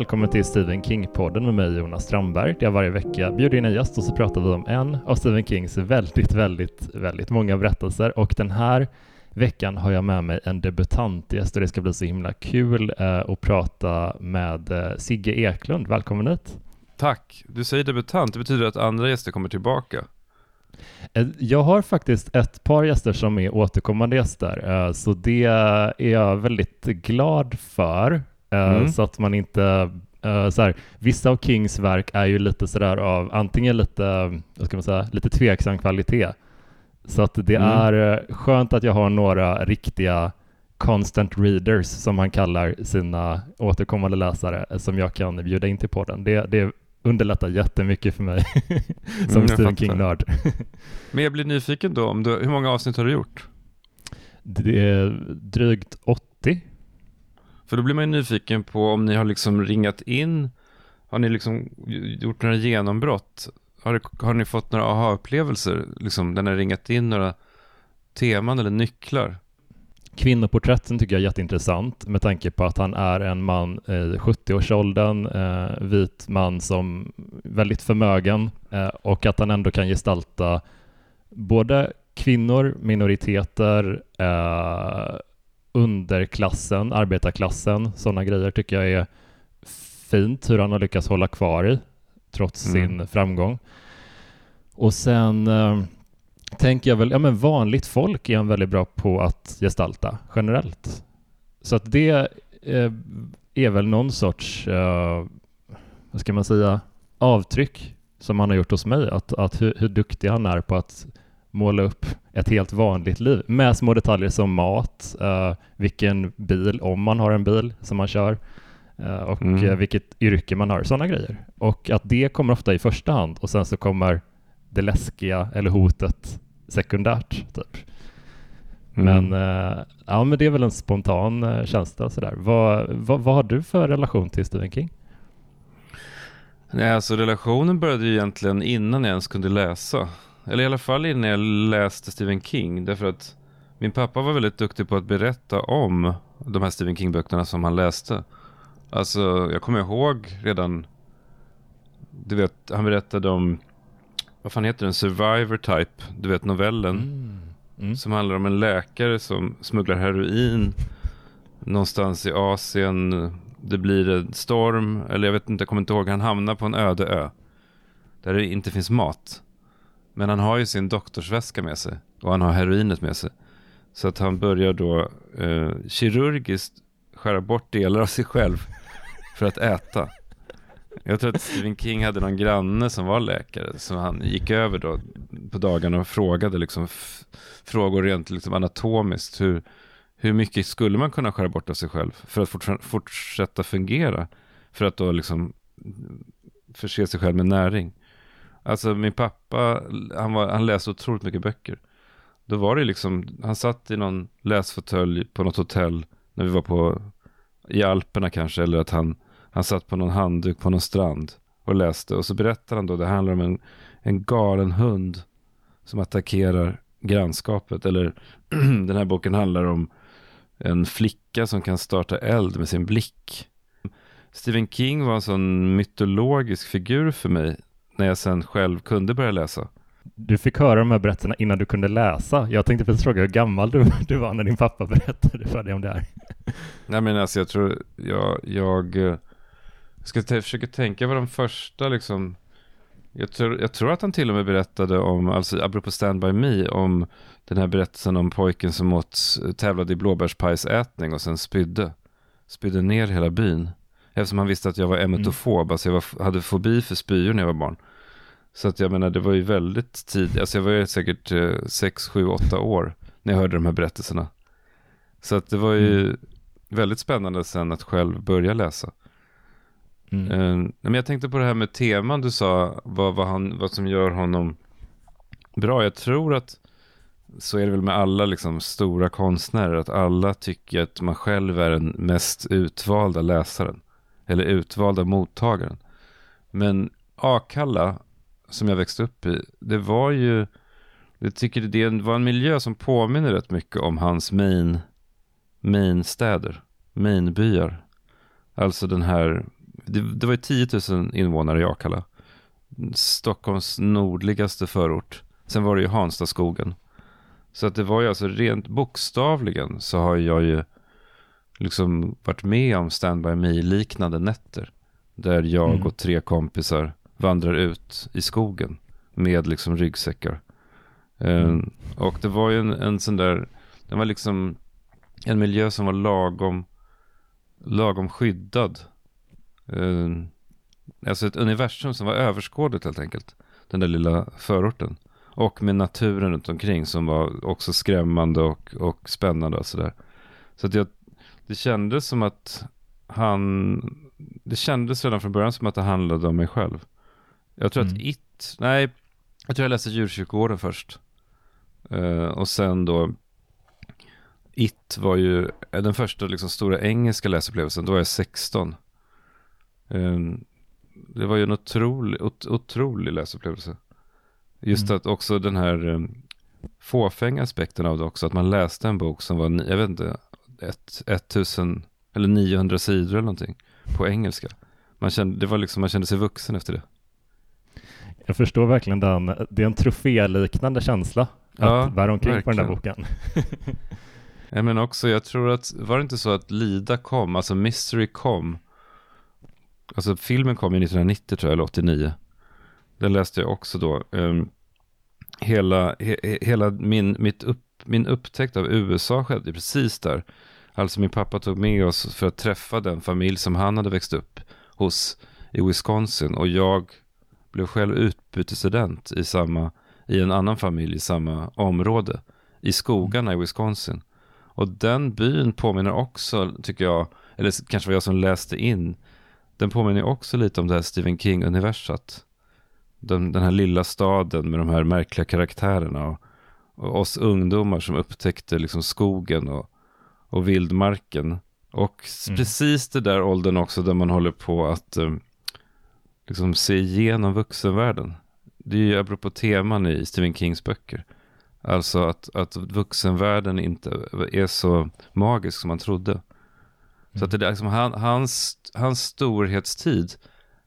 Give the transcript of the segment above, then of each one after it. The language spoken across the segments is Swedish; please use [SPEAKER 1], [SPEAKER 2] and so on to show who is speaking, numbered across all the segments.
[SPEAKER 1] Välkommen till Stephen King-podden med mig Jonas Strandberg där jag varje vecka bjuder in en gäst och så pratar vi om en av Stephen Kings väldigt, väldigt, väldigt många berättelser och den här veckan har jag med mig en debutantgäst och det ska bli så himla kul eh, att prata med eh, Sigge Eklund. Välkommen hit!
[SPEAKER 2] Tack! Du säger debutant, det betyder att andra gäster kommer tillbaka.
[SPEAKER 1] Eh, jag har faktiskt ett par gäster som är återkommande gäster, eh, så det är jag väldigt glad för. Eh, mm. Så att man inte så här, vissa av Kings verk är ju lite sådär av antingen lite, vad ska man säga, lite tveksam kvalitet. Så att det mm. är skönt att jag har några riktiga constant readers som man kallar sina återkommande läsare som jag kan bjuda in till podden. Det, det underlättar jättemycket för mig som mm, Stephen King-nörd.
[SPEAKER 2] Men jag blir nyfiken då, om du, hur många avsnitt har du gjort?
[SPEAKER 1] Det är drygt 80.
[SPEAKER 2] För då blir man ju nyfiken på om ni har liksom ringat in, har ni liksom gjort några genombrott? Har, det, har ni fått några aha-upplevelser, liksom, där ni har ringat in några teman eller nycklar?
[SPEAKER 1] Kvinnoporträtten tycker jag är jätteintressant med tanke på att han är en man eh, i 70-årsåldern, eh, vit man som väldigt förmögen eh, och att han ändå kan gestalta både kvinnor, minoriteter, eh, underklassen, arbetarklassen, sådana grejer tycker jag är fint hur han har lyckats hålla kvar i trots mm. sin framgång. Och sen eh, tänker jag väl, ja men vanligt folk är han väldigt bra på att gestalta generellt. Så att det eh, är väl någon sorts, eh, vad ska man säga, avtryck som han har gjort hos mig, att, att hur, hur duktig han är på att måla upp ett helt vanligt liv med små detaljer som mat, uh, vilken bil, om man har en bil som man kör uh, och mm. uh, vilket yrke man har, sådana grejer. Och att det kommer ofta i första hand och sen så kommer det läskiga eller hotet sekundärt. Typ. Mm. Men, ja, men det är väl en spontan känsla sådär. Vad, vad, vad har du för relation till Stephen King?
[SPEAKER 2] Nej, alltså relationen började ju egentligen innan jag ens kunde läsa. Eller i alla fall innan jag läste Stephen King. Därför att min pappa var väldigt duktig på att berätta om de här Stephen King-böckerna som han läste. Alltså, jag kommer ihåg redan, du vet, han berättade om, vad fan heter den, Survivor Type, du vet novellen. Mm. Mm. Som handlar om en läkare som smugglar heroin någonstans i Asien. Det blir en storm, eller jag vet inte, jag kommer inte ihåg, han hamnar på en öde ö. Där det inte finns mat. Men han har ju sin doktorsväska med sig och han har heroinet med sig. Så att han börjar då eh, kirurgiskt skära bort delar av sig själv för att äta. Jag tror att Stephen King hade någon granne som var läkare som han gick över då på dagarna och frågade liksom frågor rent liksom anatomiskt. Hur, hur mycket skulle man kunna skära bort av sig själv för att fortsätta fungera? För att då liksom förse sig själv med näring. Alltså min pappa, han, var, han läste otroligt mycket böcker. Då var det liksom, han satt i någon läsfåtölj på något hotell när vi var på, i Alperna kanske, eller att han, han satt på någon handduk på någon strand och läste. Och så berättar han då, det handlar om en, en galen hund som attackerar grannskapet. Eller den här boken handlar om en flicka som kan starta eld med sin blick. Stephen King var en sån mytologisk figur för mig när jag sen själv kunde börja läsa.
[SPEAKER 1] Du fick höra de här berättelserna innan du kunde läsa. Jag tänkte först fråga hur gammal du, du var när din pappa berättade för dig om det här.
[SPEAKER 2] Nej men alltså jag tror, jag, jag eh, ska försöka tänka vad de första liksom, jag tror, jag tror att han till och med berättade om, alltså apropå Stand By Me, om den här berättelsen om pojken som åt, tävlade i blåbärspajsätning och sen spydde. Spydde ner hela byn. Eftersom han visste att jag var emetofob, mm. alltså jag var, hade fobi för spyor när jag var barn. Så att jag menar, det var ju väldigt tidigt, alltså jag var ju säkert 6, 7, 8 år när jag hörde de här berättelserna. Så att det var ju mm. väldigt spännande sen att själv börja läsa. Mm. Uh, men jag tänkte på det här med teman du sa, vad, vad, han, vad som gör honom bra. Jag tror att så är det väl med alla liksom, stora konstnärer, att alla tycker att man själv är den mest utvalda läsaren eller utvalda mottagaren. Men Akalla, som jag växte upp i, det var ju, jag tycker det var en miljö som påminner rätt mycket om hans main, main städer, main byar. Alltså den här det, det var ju 10 000 invånare i Akalla. Stockholms nordligaste förort. Sen var det ju Hanstaskogen. Så att det var ju alltså rent bokstavligen så har jag ju liksom varit med om Stand By Me-liknande nätter. Där jag mm. och tre kompisar vandrar ut i skogen med liksom ryggsäckar. Mm. Um, och det var ju en, en sån där, det var liksom en miljö som var lagom, lagom skyddad. Um, alltså ett universum som var överskådligt helt enkelt. Den där lilla förorten. Och med naturen runt omkring som var också skrämmande och, och spännande och sådär. Så att jag, det kändes som att han, det kändes redan från början som att det handlade om mig själv. Jag tror mm. att It, nej, jag tror jag läste Djurkyrkogården först. Uh, och sen då It var ju den första liksom stora engelska läsupplevelsen. Då var jag 16. Uh, ehm, det var ju en otrolig, ot otrolig läsupplevelse. Just mm. att också den här um, fåfänga aspekten av det också. Att man läste en bok som var, jag vet inte, ett, 1000 eller 900 sidor eller någonting på engelska. Man kände, det var liksom, man kände sig vuxen efter det.
[SPEAKER 1] Jag förstår verkligen den, det är en troféliknande känsla ja, att bära omkring verkligen. på den där boken.
[SPEAKER 2] ja, men också, jag tror att, var det inte så att Lida kom, alltså Mystery kom, alltså filmen kom ju 1990 tror jag, eller 89. Den läste jag också då. Um, hela he, hela min, mitt upp, min upptäckt av USA skedde precis där. Alltså min pappa tog med oss för att träffa den familj som han hade växt upp hos i Wisconsin. Och jag blev själv utbytesstudent i, samma, i en annan familj i samma område. I skogarna i Wisconsin. Och den byn påminner också, tycker jag, eller kanske var jag som läste in, den påminner också lite om det här Stephen King-universat. Den, den här lilla staden med de här märkliga karaktärerna och, och oss ungdomar som upptäckte liksom skogen och, och vildmarken. Och mm. precis det där åldern också där man håller på att um, liksom se igenom vuxenvärlden. Det är ju apropå teman i Stephen Kings böcker. Alltså att, att vuxenvärlden inte är så magisk som man trodde. Mm. Så att det är liksom han, hans, hans storhetstid,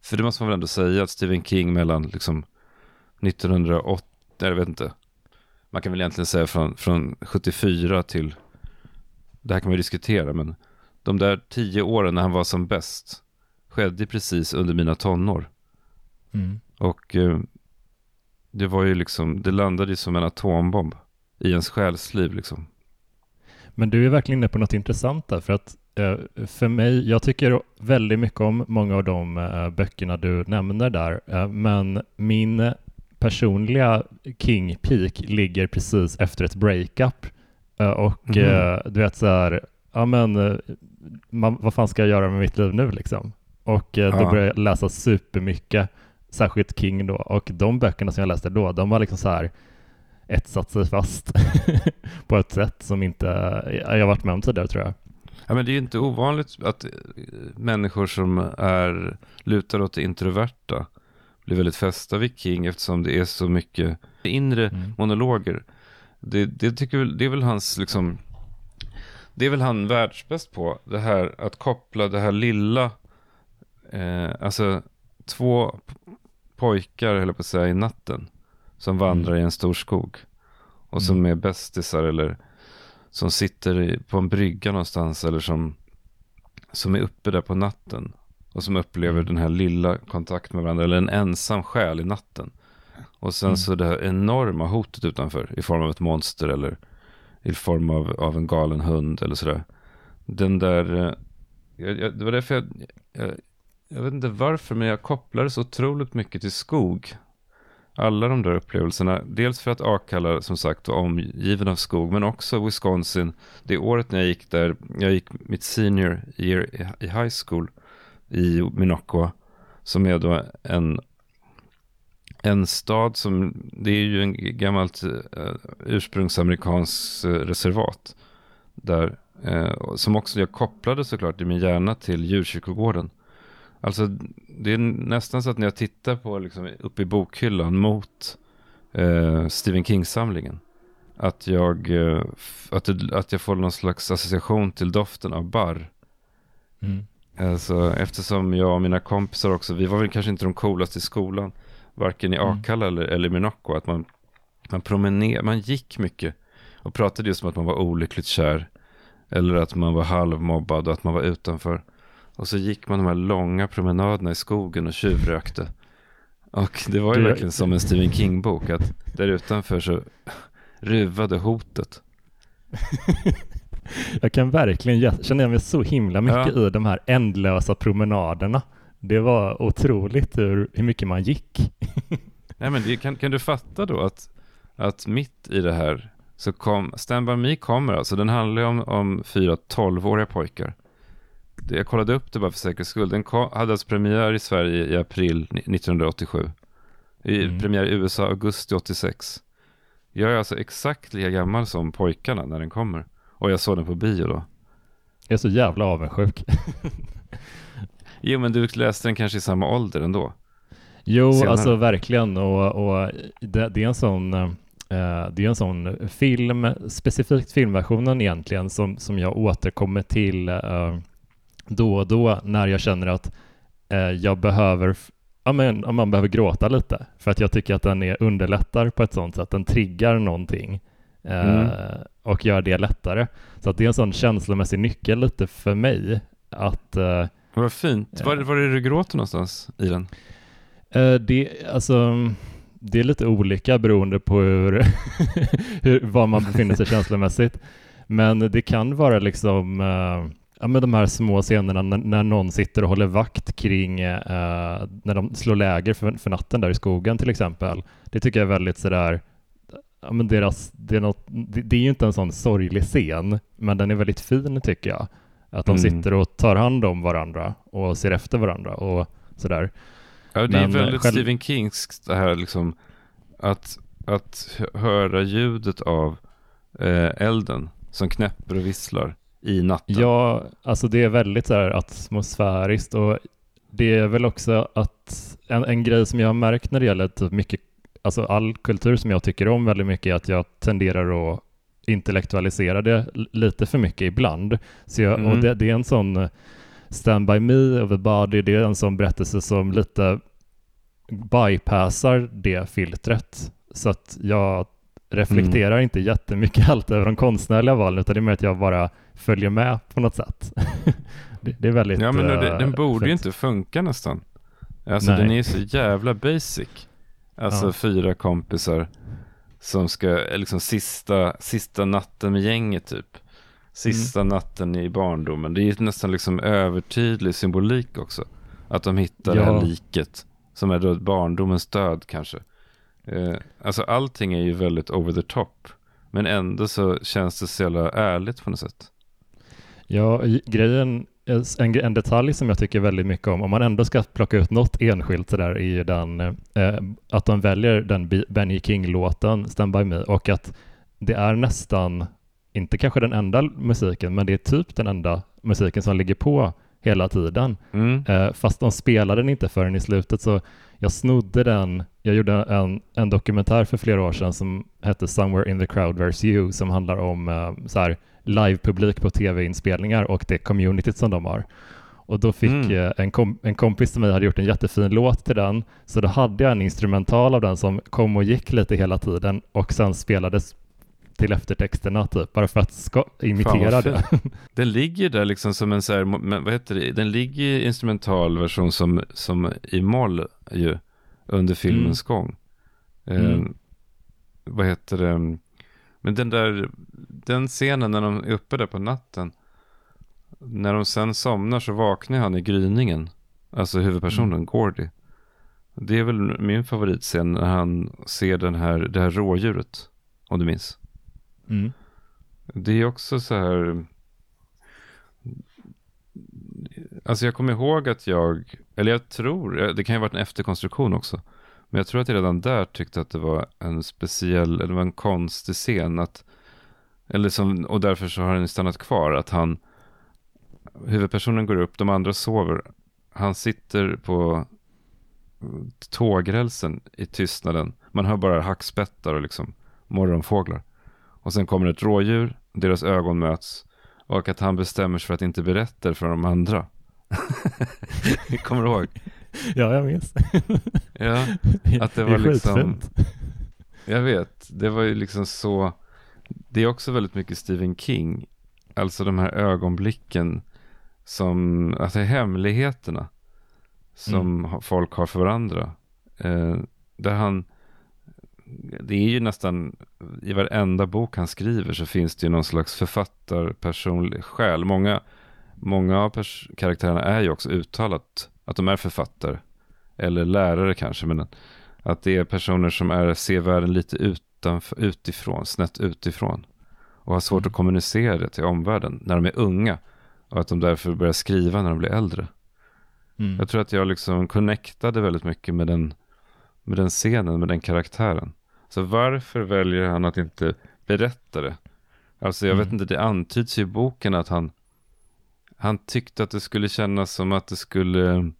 [SPEAKER 2] för det måste man väl ändå säga att Stephen King mellan liksom 1980, jag vet inte, man kan väl egentligen säga från, från 74 till, det här kan man ju diskutera, men de där tio åren när han var som bäst skedde precis under mina tonår. Mm. Och eh, det var ju liksom, det landade ju som en atombomb i ens själsliv liksom.
[SPEAKER 1] Men du är verkligen inne på något intressant där, för att eh, för mig, jag tycker väldigt mycket om många av de eh, böckerna du nämner där, eh, men min personliga King Peak ligger precis efter ett breakup. Och mm. du vet så här, ja men man, vad fan ska jag göra med mitt liv nu liksom? Och då ja. började jag läsa supermycket särskilt King då, och de böckerna som jag läste då, de var liksom så här etsat sig fast på ett sätt som inte jag varit med om tidigare tror jag.
[SPEAKER 2] Ja, men det är ju inte ovanligt att eh, människor som är lutar åt det introverta blir väldigt fästa vid King eftersom det är så mycket inre mm. monologer. Det, det, tycker, det är väl hans liksom det är väl han världsbäst på, det här att koppla det här lilla, eh, alltså två pojkar, höll på att säga, i natten. Som vandrar mm. i en stor skog. Och som mm. är bästisar eller som sitter på en brygga någonstans eller som, som är uppe där på natten. Och som upplever mm. den här lilla kontakten med varandra. Eller en ensam själ i natten. Och sen mm. så det här enorma hotet utanför i form av ett monster eller i form av, av en galen hund eller sådär. Den där, eh, jag, jag, det var därför jag, jag, jag vet inte varför, men jag kopplade så otroligt mycket till skog. Alla de där upplevelserna. Dels för att Akalla som sagt var omgiven av skog, men också Wisconsin. Det året när jag gick där, jag gick mitt senior year i high school i Minocqua. Som är då en, en stad som, det är ju en gammalt eh, uh, ursprungsamerikanskt uh, eh, reservat. Där, uh, som också jag kopplade såklart i min hjärna till djurkyrkogården. Alltså det är nästan så att när jag tittar på liksom uppe i bokhyllan mot eh, Stephen King-samlingen. Att jag, eh, att, det, att jag får någon slags association till doften av barr. Mm. Alltså, eftersom jag och mina kompisar också, vi var väl kanske inte de coolaste i skolan, varken i
[SPEAKER 1] Mm.
[SPEAKER 2] Akalla eller, eller i Minocqua, att man, man promenerade, man gick mycket och pratade just om att man var olyckligt kär eller att man var halvmobbad och att man var utanför. Och så gick man de här långa promenaderna i skogen och tjuvrökte. Och det var ju verkligen som en Stephen King-bok, att där utanför så ruvade hotet.
[SPEAKER 1] Jag kan verkligen känna mig så himla mycket
[SPEAKER 2] Ja.
[SPEAKER 1] i de här ändlösa promenaderna. Det var otroligt hur, hur mycket man gick.
[SPEAKER 2] Nej men det, kan, kan du fatta då att, att mitt i det här så kom, Stand By Me kommer alltså, den handlar ju om, om fyra 12-åriga pojkar. Jag kollade upp det bara för säkerhets skull. Den kom, hade alltså premiär i Sverige i april ni- 1987. I,
[SPEAKER 1] Mm.
[SPEAKER 2] Premiär i USA augusti 86. Jag är alltså exakt lika gammal som pojkarna när den kommer. Och jag såg den på bio då.
[SPEAKER 1] Jag är så jävla avundsjuk.
[SPEAKER 2] Jo men du läste den kanske i samma ålder ändå.
[SPEAKER 1] Jo,
[SPEAKER 2] Senare.
[SPEAKER 1] alltså verkligen. Och, och det, det är en sån eh, det är en sån film, specifikt filmversionen egentligen, som, som jag återkommer till eh, då och då när jag känner att eh, jag behöver, ja men om man behöver gråta lite. För att jag tycker att den är underlättar på ett sånt sätt. Den triggar någonting eh,
[SPEAKER 2] Mm.
[SPEAKER 1] och gör det lättare. Så att det är en sån känslomässig nyckel lite för mig. Att eh,
[SPEAKER 2] Vad fint.
[SPEAKER 1] Ja.
[SPEAKER 2] Var, var är det du gråter någonstans i den?
[SPEAKER 1] Eh, Det, alltså, det är lite olika beroende på hur, hur, var man befinner sig känslomässigt. Men det kan vara liksom eh, ja, men de här små scenerna när, när någon sitter och håller vakt kring eh, när de slår läger för, för natten där i skogen till exempel. Det tycker jag är väldigt sådär Ja, men deras, det, är något, det, det är ju inte en sån sorglig scen, men den är väldigt fin tycker jag. Att de
[SPEAKER 2] Mm.
[SPEAKER 1] sitter och tar hand om varandra och ser efter varandra och sådär.
[SPEAKER 2] Ja, det är
[SPEAKER 1] Men,
[SPEAKER 2] väldigt
[SPEAKER 1] eh, själv-
[SPEAKER 2] Stephen Kings det här liksom att, att hö- höra ljudet av eh, elden som knäpper och visslar i natten.
[SPEAKER 1] Ja, alltså det är väldigt så här atmosfäriskt och det är väl också att en, en grej som jag har märkt när det gäller typ mycket, alltså all kultur som jag tycker om väldigt mycket är att jag tenderar att intellektualisera det lite för mycket ibland. Så jag,
[SPEAKER 2] Mm.
[SPEAKER 1] Och det, det är en sån eh, Stand By Me of the Body, det är en sån berättelse som lite bypassar det filtret. Så att jag reflekterar inte jättemycket allt över de konstnärliga valen utan det är mer att jag bara följer med på något sätt. det, det är väldigt
[SPEAKER 2] Ja, men det,
[SPEAKER 1] eh,
[SPEAKER 2] den borde ju
[SPEAKER 1] fint.
[SPEAKER 2] inte funka nästan. Alltså
[SPEAKER 1] Nej.
[SPEAKER 2] den är ju så jävla basic. Alltså
[SPEAKER 1] Ja.
[SPEAKER 2] fyra kompisar som ska, eh, liksom sista, sista natten med gänget typ. Sista
[SPEAKER 1] Mm.
[SPEAKER 2] natten i barndomen. Det är ju nästan liksom övertydlig symbolik också. Att de hittar det
[SPEAKER 1] Ja.
[SPEAKER 2] här liket. Som är då barndomens död kanske. Eh, alltså allting är ju väldigt over the top. Men ändå så känns det så jävla ärligt på något sätt.
[SPEAKER 1] Ja, grejen, en, en detalj som jag tycker väldigt mycket om, om man ändå ska plocka ut något enskilt sådär, är ju den, eh, att de väljer den Bi- Benny King-låten Stand By Me och att det är nästan, inte kanske den enda musiken, men det är typ den enda musiken som ligger på hela tiden.
[SPEAKER 2] Mm.
[SPEAKER 1] Eh, fast de spelade den inte förrän i slutet så jag snodde den. Jag gjorde en, en dokumentär för flera år sedan som hette Somewhere in the crowd vs you som handlar om eh, så här livepublik på tv-inspelningar och det communityt som de har. Och då fick
[SPEAKER 2] Mm.
[SPEAKER 1] eh, en, kom, en kompis till mig hade gjort en jättefin låt till den så då hade jag en instrumental av den som kom och gick lite hela tiden och sen spelades till eftertexterna typ bara för att ska, imitera det.
[SPEAKER 2] Den ligger där liksom som en så här, vad heter det? Den ligger i instrumental version som, som i moll ju under filmens gång. Eh,
[SPEAKER 1] Mm.
[SPEAKER 2] vad heter det? Men den där, den scenen när de är uppe där på natten. När de sen somnar så vaknar han i gryningen. Alltså huvudpersonen,
[SPEAKER 1] Mm.
[SPEAKER 2] Gordy. Det är väl min favoritscen när han ser den här, det här rådjuret. Om du minns.
[SPEAKER 1] Mm.
[SPEAKER 2] Det är också så här. Alltså jag kommer ihåg att jag, eller jag tror, det kan ju ha varit en efterkonstruktion också. Men jag tror att jag redan där tyckte att det var en speciell, eller det var en konstig scen. Att, eller som, och därför så har den stannat kvar. Att han, huvudpersonen går upp, de andra sover. Han sitter på tågrälsen i tystnaden. Man hör bara hackspettar och liksom morgonfåglar. Och sen kommer ett rådjur, deras ögon möts och att han bestämmer sig för att inte berätta det för de andra. Kommer du ihåg?
[SPEAKER 1] Ja, jag minns.
[SPEAKER 2] Ja, att det var
[SPEAKER 1] är
[SPEAKER 2] liksom...
[SPEAKER 1] skitfint.
[SPEAKER 2] Jag vet, det var ju liksom så. Det är också väldigt mycket Stephen King. Alltså de här ögonblicken som, alltså hemligheterna som ha- folk har för varandra. Eh, där han, det är ju nästan, i varenda bok han skriver så finns det ju någon slags författarpersonlig själ. Många, många av karaktärerna är ju också uttalat att de är författare. Eller lärare kanske, men att det är personer som är, ser världen lite utanför, utifrån, snett utifrån. Och har svårt
[SPEAKER 1] Mm.
[SPEAKER 2] att kommunicera det till omvärlden när de är unga. Och att de därför börjar skriva när de blir äldre.
[SPEAKER 1] Mm.
[SPEAKER 2] Jag tror att jag liksom connectade väldigt mycket med den, med den scenen, med den karaktären. Så varför väljer han att inte berätta det? Alltså jag vet
[SPEAKER 1] Mm.
[SPEAKER 2] inte, det antyds ju i boken att han, han tyckte att det skulle kännas som att det skulle,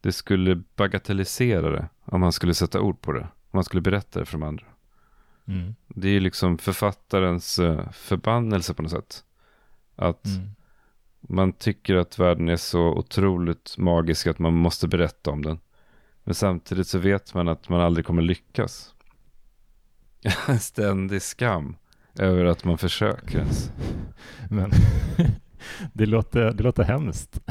[SPEAKER 2] det skulle bagatellisera det. Om han skulle sätta ord på det. Om han skulle berätta det för de andra.
[SPEAKER 1] Mm.
[SPEAKER 2] Det är ju liksom författarens eh, förbannelse på något sätt. Att
[SPEAKER 1] Mm.
[SPEAKER 2] man tycker att världen är så otroligt magisk att man måste berätta om den. Men samtidigt så vet man att man aldrig kommer lyckas. En ständig skam över att man försöker ens.
[SPEAKER 1] Men det, låter, det låter hemskt.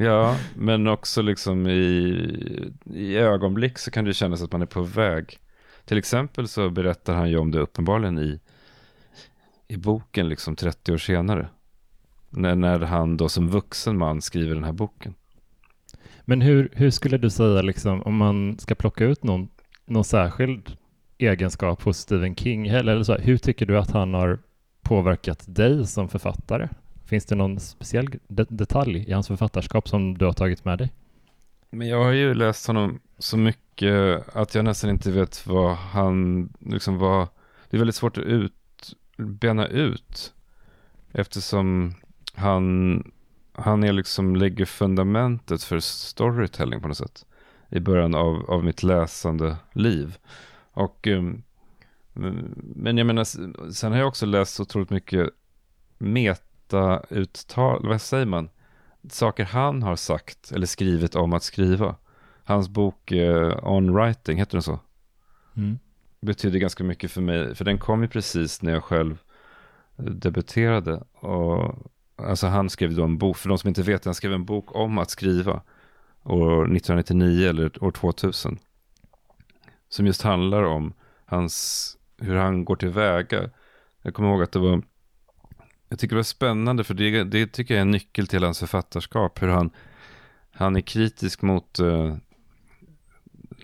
[SPEAKER 2] Ja, men också liksom i, i ögonblick så kan det kännas att man är på väg. Till exempel så berättar han ju om det uppenbarligen i, i boken liksom 30 år senare. När, när han då som vuxen man skriver den här boken.
[SPEAKER 1] Men hur, hur skulle du säga, liksom, om man ska plocka ut någon, någon särskild egenskap hos Stephen King, eller så här, hur tycker du att han har påverkat dig som författare? Finns det någon speciell de- detalj i hans författarskap som du har tagit med dig?
[SPEAKER 2] Men jag har ju läst honom så mycket att jag nästan inte vet vad han liksom var. Det är väldigt svårt att ut, bena ut. Eftersom han, han är liksom lägger fundamentet för storytelling på något sätt. I början av, av mitt läsande liv. Och, um, men jag menar, sen har jag också läst så otroligt mycket meta-uttal, vad säger man? saker han har sagt eller skrivit om att skriva. Hans bok eh, On Writing, heter den så?
[SPEAKER 1] Mm.
[SPEAKER 2] Betyder ganska mycket för mig, för den kom ju precis när jag själv debuterade. Och, alltså han skrev då en bok, för de som inte vet, han skrev en bok om att skriva. År 1999 eller år 2000. Som just handlar om hans, hur han går tillväga. Jag kommer ihåg att det var jag tycker det var spännande för det, det tycker jag är en nyckel till hans författarskap. Hur han, han är kritisk mot uh,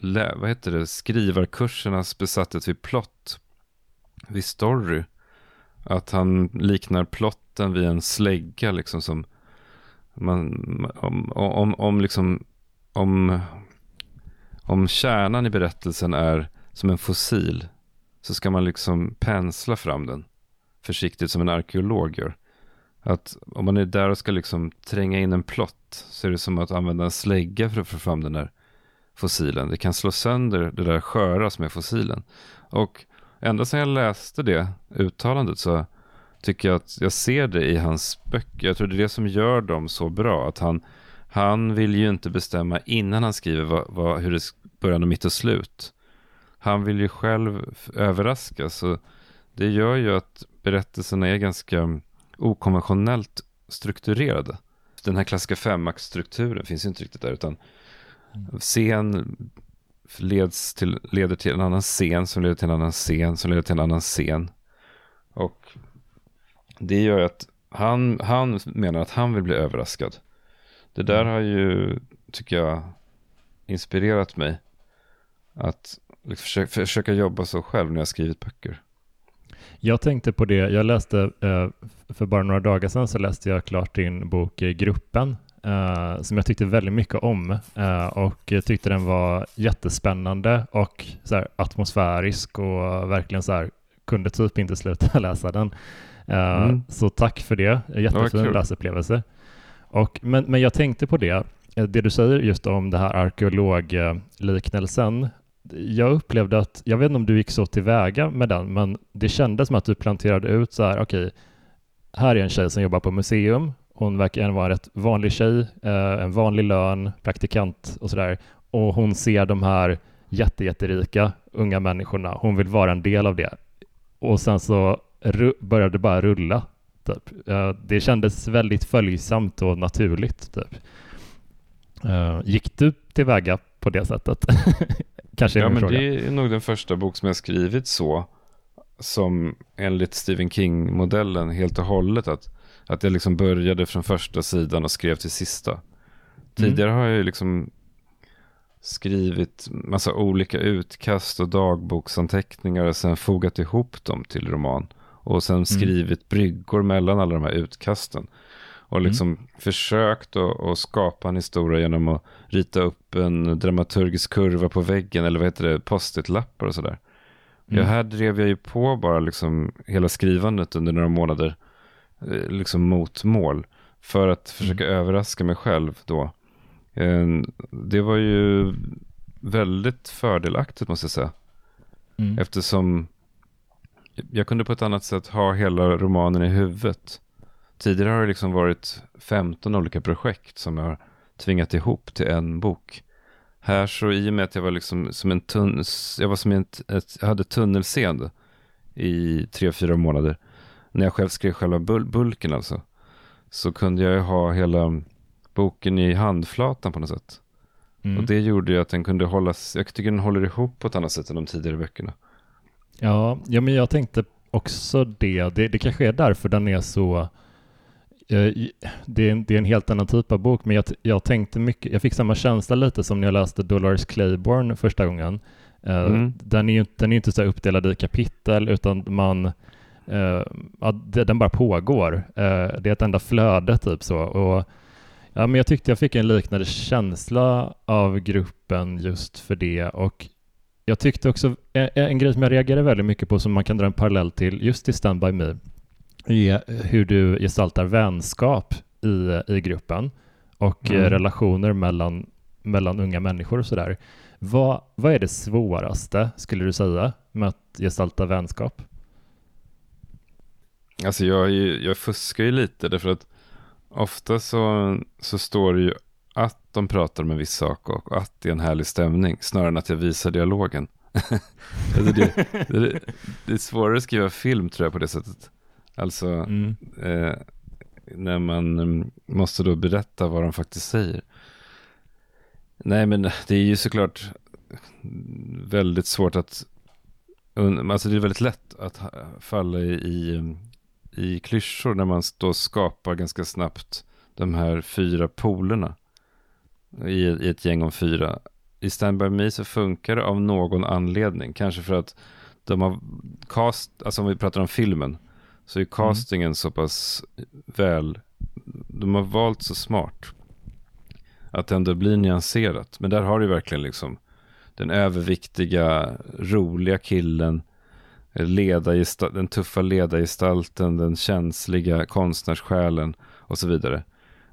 [SPEAKER 2] lä, vad heter det, skrivarkursernas besatthet vid plott. Vid story. Att han liknar plotten vid en slägga liksom som man, om, om, om liksom om, om kärnan i berättelsen är som en fossil så ska man liksom pensla fram den försiktigt som en arkeolog gör. Att om man är där och ska liksom tränga in en plott så är det som att använda en slägga för att få fram den där fossilen. Det kan slå sönder det där sköra som är fossilen. Och ända sedan jag läste det uttalandet så tycker jag att jag ser det i hans böcker. Jag tror det är det som gör dem så bra. Att han, han vill ju inte bestämma innan han skriver vad, vad, hur det börjar och mitt och slut. Han vill ju själv överraskas. Så det gör ju att berättelserna är ganska okonventionellt strukturerade. Den här klassiska femaktstrukturen finns ju inte riktigt där utan scen leds till, leder till en annan scen som leder till en annan scen som leder till en annan scen. Och det gör att han, han menar att han vill bli överraskad. Det där har ju, tycker jag, inspirerat mig att försöka, försöka jobba så själv när jag skrivit böcker.
[SPEAKER 1] Jag tänkte på det, jag läste eh, för bara några dagar sedan så läste jag klart din bok eh, Gruppen eh, som jag tyckte väldigt mycket om och tyckte den var jättespännande och så här, atmosfärisk och verkligen så här kunde typ inte sluta läsa den.
[SPEAKER 2] Mm.
[SPEAKER 1] Så tack för det, jättefin läsupplevelse. Och, men, men jag tänkte på det, det du säger just om det här arkeologliknelsen. Jag upplevde att, jag vet inte om du gick så tillväga med den, men det kändes som att du planterade ut så här, okej, här är en tjej som jobbar på museum hon verkar vara en rätt vanlig tjej, eh, en vanlig lön, praktikant och sådär. Och hon ser de här jättejätterika unga människorna. Hon vill vara en del av det. Och sen så började det bara rulla. Typ. Eh, det kändes väldigt följsamt och naturligt. Typ. Eh, gick du tillväga på det sättet?
[SPEAKER 2] Kanske ja, men fråga. det är nog den första bok som jag skrivit så. Som enligt Stephen King-modellen helt och hållet. Att, att jag liksom började från första sidan och skrev till sista. Mm. Tidigare mm. har jag ju liksom skrivit massa olika utkast och dagboksanteckningar och sen fogat ihop dem till roman. Och sen mm. skrivit bryggor mellan alla de här utkasten. Och mm. liksom mm. försökt att skapa en historia genom att rita upp en dramaturgisk kurva på väggen eller vad heter det, post-it-lappar och sådär. Mm. Ja, här drev jag ju på bara liksom hela skrivandet under några månader eh, liksom mot mål för att försöka mm. överraska mig själv då. Det var ju väldigt fördelaktigt måste jag säga. Mm. Eftersom jag kunde på ett annat sätt ha hela romanen i huvudet. Tidigare har det liksom varit 15 olika projekt som jag har tvingat ihop till en bok. Här så i och med att jag var liksom som en tunn, jag var som ett, ett jag hade tunnelseende i tre, fyra månader. När jag själv skrev själva bul bulken alltså. Så kunde jag ha hela boken i handflatan på något sätt. Mm. Och det gjorde ju att den kunde hållas, jag tycker den håller ihop på ett annat sätt än de tidigare böckerna.
[SPEAKER 1] Ja, ja men jag tänkte också det. det. Det kanske är därför den är så det är, en, helt annan typ av bok, men jag, jag tänkte mycket, jag fick samma känsla lite som när jag läste Dolores Claiborne första gången. Eh, mm. Den är ju den är inte så uppdelad i kapitel, utan man, uh, ja, den bara pågår. Uh, det är ett enda flöde typ så. Och, ja, men jag tyckte jag fick en liknande känsla av gruppen just för det och jag tyckte också, en, en grej som jag reagerade väldigt mycket på som man kan dra en parallell till just till Stand By Me hur du gestaltar vänskap i, i gruppen och mm. relationer mellan, mellan unga människor och sådär. Vad, vad är det svåraste, skulle du säga, med att gestalta vänskap?
[SPEAKER 2] Alltså jag, jag fuskar ju lite därför att ofta så, så står det ju att de pratar om en viss sak och att det är en härlig stämning snarare än att jag visar dialogen. alltså det, det, det, är svårare att skriva film tror jag på det sättet. Alltså mm. eh, när man mm, måste då berätta vad de faktiskt säger. Nej men det är ju såklart väldigt svårt att, alltså det är väldigt lätt att falla i, i, i klyschor när man då skapar ganska snabbt de här fyra polerna i, i ett gäng om fyra. I Stand By Me så funkar det av någon anledning. Kanske för att de har cast, alltså om vi pratar om filmen, så är mm. castingen mm. så pass väl, de har valt så smart. Att det ändå blir nyanserat. Men där har du verkligen liksom den överviktiga, roliga killen, den tuffa ledargestalten, den känsliga konstnärssjälen och så vidare.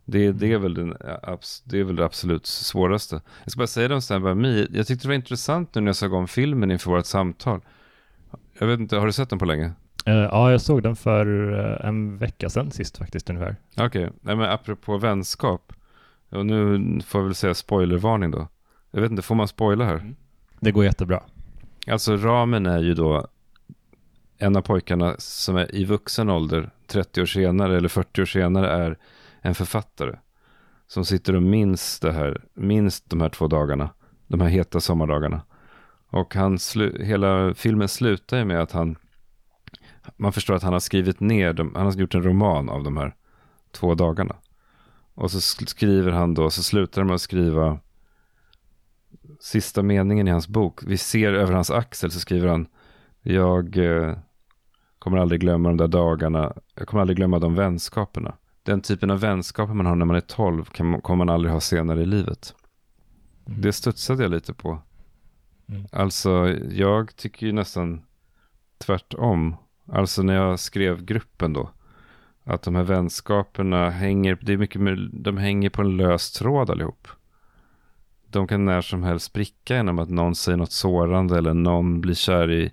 [SPEAKER 2] Det, det, är väl den, det är väl det absolut svåraste. Jag ska bara säga det om Stand By Me. Jag tyckte det var intressant nu när jag såg om filmen inför vårt samtal. Jag vet inte, har du sett den på länge?
[SPEAKER 1] Uh, ja, jag såg den för uh, en vecka sedan sist faktiskt ungefär.
[SPEAKER 2] Okej, okay. Nej, men apropå vänskap. Och nu får jag väl säga spoilervarning då. Jag vet inte, får man spoila här? Mm.
[SPEAKER 1] Det går jättebra.
[SPEAKER 2] Alltså ramen är ju då en av pojkarna som är i vuxen ålder, 30 år senare eller 40 år senare, är en författare som sitter och minns det här, minns de här två dagarna, de här heta sommardagarna. Och han hela filmen slutar ju med att han, man förstår att han har skrivit ner, dem, han har gjort en roman av de här två dagarna. Och så skriver han då, så slutar de med att skriva sista meningen i hans bok. Vi ser över hans axel så skriver han, jag eh, kommer aldrig glömma de där dagarna, jag kommer aldrig glömma de vänskaperna den typen av vänskaper man har när man är 12 kan, kommer man aldrig ha senare i livet. Mm. Det studsade jag lite på. Mm. Alltså, jag tycker ju nästan tvärtom. Alltså när jag skrev gruppen då. Att de här vänskaperna hänger, det är mycket, de hänger på en lös tråd allihop. De kan när som helst spricka genom att någon säger något sårande eller någon blir kär i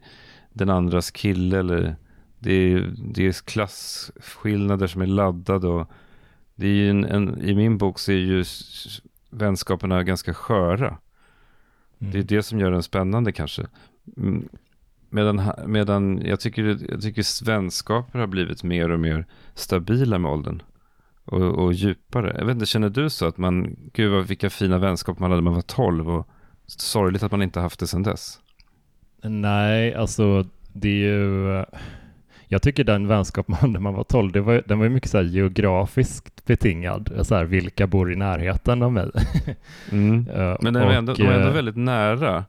[SPEAKER 2] den andras kille eller det är, det är klasskillnader som är laddade och Det är en, en, I min bok så är ju vänskaperna ganska sköra. Mm. Det är det som gör den spännande kanske. Medan, medan jag, tycker, jag tycker vänskaper har blivit mer och mer stabila med åldern. Och, och djupare. Jag vet inte, känner du så att man, gud vad, vilka fina vänskaper man hade när man var 12 och sorgligt att man inte haft det sedan dess?
[SPEAKER 1] Nej, alltså det är ju jag tycker den vänskap man hade när man var 12, det var, den var mycket så geografiskt betingad. Så här, vilka bor i närheten av mig?
[SPEAKER 2] Mm. Men den är ändå, de är ändå väldigt nära.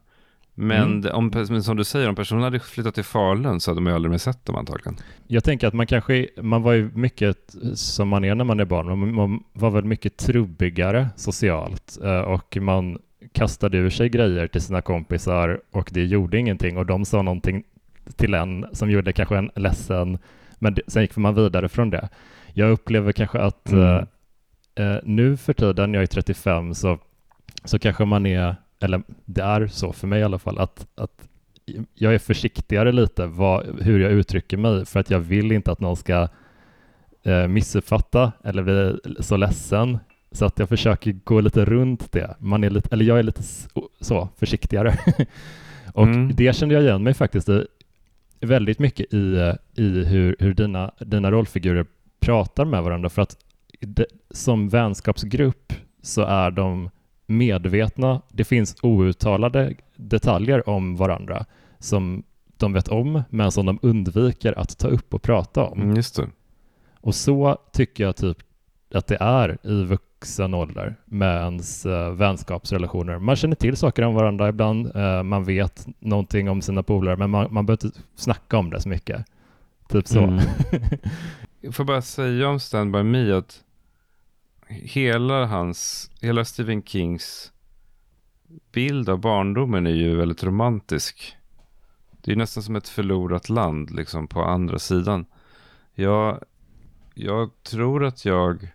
[SPEAKER 2] Men mm. om, som du säger, om personen hade flyttat till Falun så hade man ju aldrig mer sett dem antagligen.
[SPEAKER 1] Jag tänker att man kanske, man var ju mycket som man är när man är barn, man, var väl mycket trubbigare socialt eh, och man kastade ur sig grejer till sina kompisar och det gjorde ingenting och de sa någonting till en som gjorde kanske en ledsen, men sen gick man vidare från det. Jag upplever kanske att mm. eh, eh nu för tiden, jag är 35, så, så kanske man är, eller det är så för mig i alla fall, att, att jag är försiktigare lite vad, hur jag uttrycker mig, för att jag vill inte att någon ska eh, missuppfatta eller bli så ledsen så att jag försöker gå lite runt det. Man är lite, eller jag är lite så försiktigare. och mm. det kände jag igen mig faktiskt i, väldigt mycket i, i hur, hur dina, dina rollfigurer pratar med varandra för att det, som vänskapsgrupp så är de medvetna. Det finns outtalade detaljer om varandra som de vet om men som de undviker att ta upp och prata om.
[SPEAKER 2] Mm, just det.
[SPEAKER 1] Och så tycker jag typ att det är i vuxen ålder med ens uh, vänskapsrelationer. Man känner till saker om varandra ibland, uh, man vet någonting om sina polare, men man, man behöver inte snacka om det så mycket. Typ så. Mm.
[SPEAKER 2] Jag får bara säga om Stand By Me att hela hans, hela Stephen Kings bild av barndomen är ju väldigt romantisk. Det är nästan som ett förlorat land liksom på andra sidan. Jag, jag tror att jag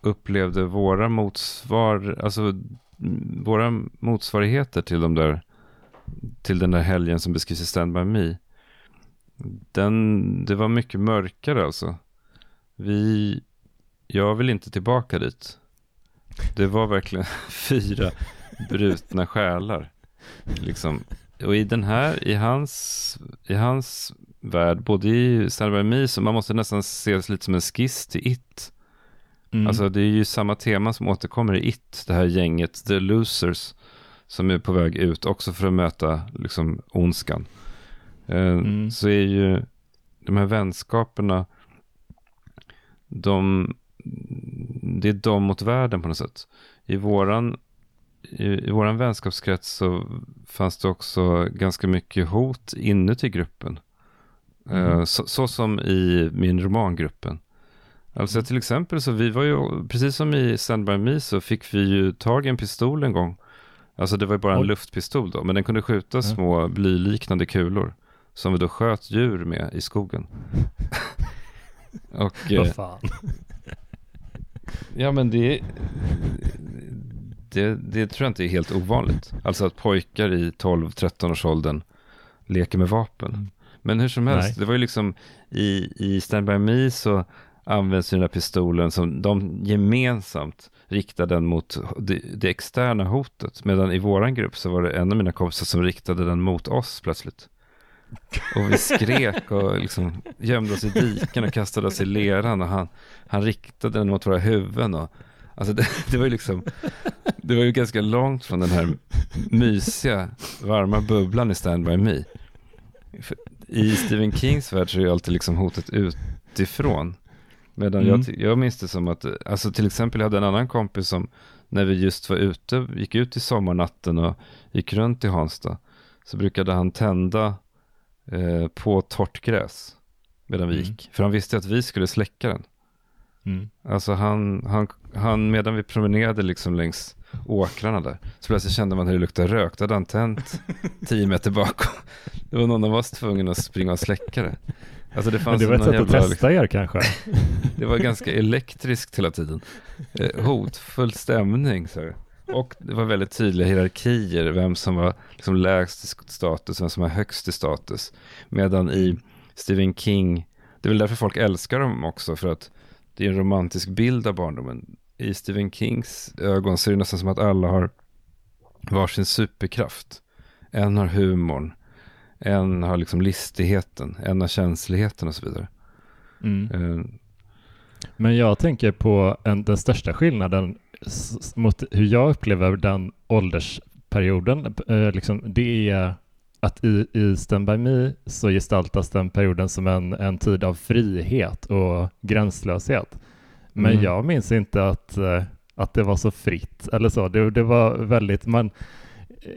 [SPEAKER 2] upplevde våra motsvar, alltså våra motsvarigheter till de där, till den där helgen som beskrivs i Stand By Me. Den, det var mycket mörkare alltså. Vi, jag vill inte tillbaka dit. Det var verkligen fyra brutna själar. Liksom. Och i den här, i hans, i hans värld, både i Me, så man måste nästan se det lite som en skiss till It. Mm. Alltså det är ju samma tema som återkommer i It, det här gänget, The Losers, som är på väg ut också för att möta liksom ondskan. Eh, mm. Så är ju de här vänskaperna, de, det är de mot världen på något sätt. I våran, i, i våran vänskapskrets så fanns det också ganska mycket hot inuti gruppen. Mm. Så, så, som i min romangruppen. Alltså mm. till exempel så vi var ju, precis som i Stand By Me så fick vi ju tag i en pistol en gång. Alltså det var ju bara en Oj. luftpistol då, men den kunde skjuta mm. små blyliknande kulor. Som vi då sköt djur med i skogen.
[SPEAKER 1] Och... Vad eh, fan.
[SPEAKER 2] Ja men det, det, det tror jag inte är helt ovanligt. Alltså att pojkar i 12-13 års åldern leker med vapen. Mm. Men hur som helst, Nej. det var ju liksom i, i Stand By Me så används den här pistolen som de gemensamt riktade den mot det, det, externa hotet. Medan i våran grupp så var det en av mina kompisar som riktade den mot oss plötsligt. Och vi skrek och liksom gömde oss i diken och kastade oss i leran och han, han riktade den mot våra huvuden. Och, alltså det, det var ju liksom, det var ju ganska långt från den här mysiga, varma bubblan i Stand By Me. För I Stephen Kings värld så är ju alltid liksom hotet utifrån. Medan mm. jag, jag minns det som att, alltså till exempel jag hade en annan kompis som när vi just var ute, gick ut i sommarnatten och gick runt i Hansta, så brukade han tända eh, på torrt gräs medan vi mm. gick. För han visste att vi skulle släcka den. Mm. Alltså han, han, han, medan vi promenerade liksom längs åkrarna där, så plötsligt kände man hur det luktade rök. Då hade han tänt tio meter bakom. Det var någon av oss tvungen att springa och släcka det.
[SPEAKER 1] Alltså det, fanns Men det var ett sätt jävla, att testa er kanske?
[SPEAKER 2] det var ganska elektriskt hela tiden. Eh, hotfull stämning. Så. Och det var väldigt tydliga hierarkier, vem som var liksom lägst i status, vem som var högst i status. Medan i Stephen King, det är väl därför folk älskar dem också, för att det är en romantisk bild av barndomen. I Stephen Kings ögon så är det nästan som att alla har varsin superkraft. En har humorn, en har liksom listigheten, en har känsligheten och så vidare.
[SPEAKER 1] Mm.
[SPEAKER 2] Uh,
[SPEAKER 1] Men jag tänker på en, den största skillnaden mot hur jag upplever den åldersperioden. Eh, liksom, det är att i, i Stand By Me så gestaltas den perioden som en, en tid av frihet och gränslöshet. Men mm. jag minns inte att, eh, att det var så fritt eller så. Det, det var väldigt, man...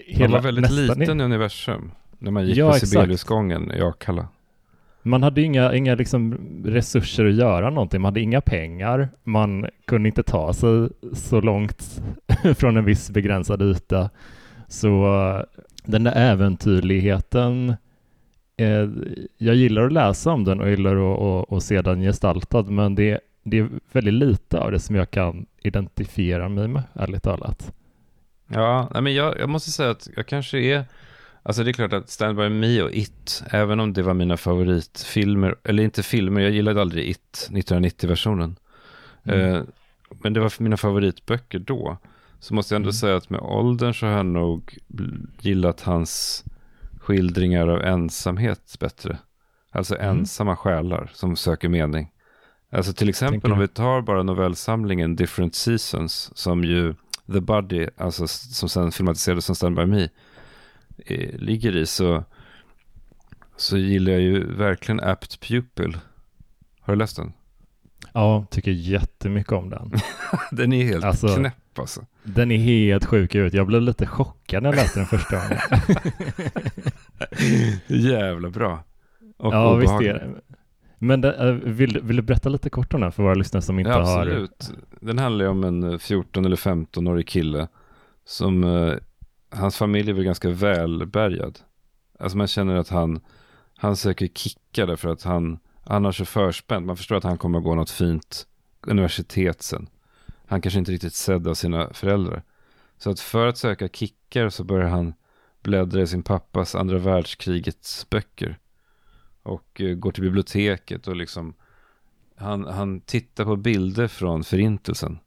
[SPEAKER 2] Hela, man var väldigt liten i universum när man gick ja, på Sibeliusgången i Akalla.
[SPEAKER 1] Man hade inga, inga liksom resurser att göra någonting, man hade inga pengar, man kunde inte ta sig så långt från en viss begränsad yta. Så eh, den där äventyrligheten, eh, jag gillar att läsa om den och gillar att, att, att se den gestaltad, men det, det är väldigt lite av det som jag kan identifiera mig med, ärligt talat.
[SPEAKER 2] Ja, men jag, jag måste säga att jag kanske är Alltså det är klart att Stand By Me och It, även om det var mina favoritfilmer, eller inte filmer, jag gillade aldrig It, 1990-versionen. Mm. Eh, men det var mina favoritböcker då. Så måste jag ändå mm. säga att med åldern så har jag nog gillat hans skildringar av ensamhet bättre. Alltså mm. ensamma själar som söker mening. Alltså till exempel om vi tar bara novellsamlingen Different Seasons som ju The Buddy, alltså som sen filmatiserades som Stand By Me, ligger i så, så gillar jag ju verkligen Apt Pupil. Har du läst den?
[SPEAKER 1] Ja, tycker jättemycket om den.
[SPEAKER 2] den är helt alltså, knäpp alltså.
[SPEAKER 1] Den är helt sjuk ut. Jag blev lite chockad när jag läste den första gången.
[SPEAKER 2] Jävla bra.
[SPEAKER 1] Och ja, visst är det. Men det, eh, vill, vill du berätta lite kort om den för våra lyssnare som inte
[SPEAKER 2] ja,
[SPEAKER 1] absolut.
[SPEAKER 2] har... absolut. Den handlar ju om en 14 eller 15-årig kille som eh, hans familj är väl ganska välbärgad. Alltså man känner att han, han söker kicka därför att han, annars är förspänd. Man förstår att han kommer att gå något fint universitet sen. Han kanske inte riktigt sedd av sina föräldrar. Så att för att söka kickar så börjar han bläddra i sin pappas andra världskrigets böcker. Och eh, går till biblioteket och liksom han, han tittar på bilder från förintelsen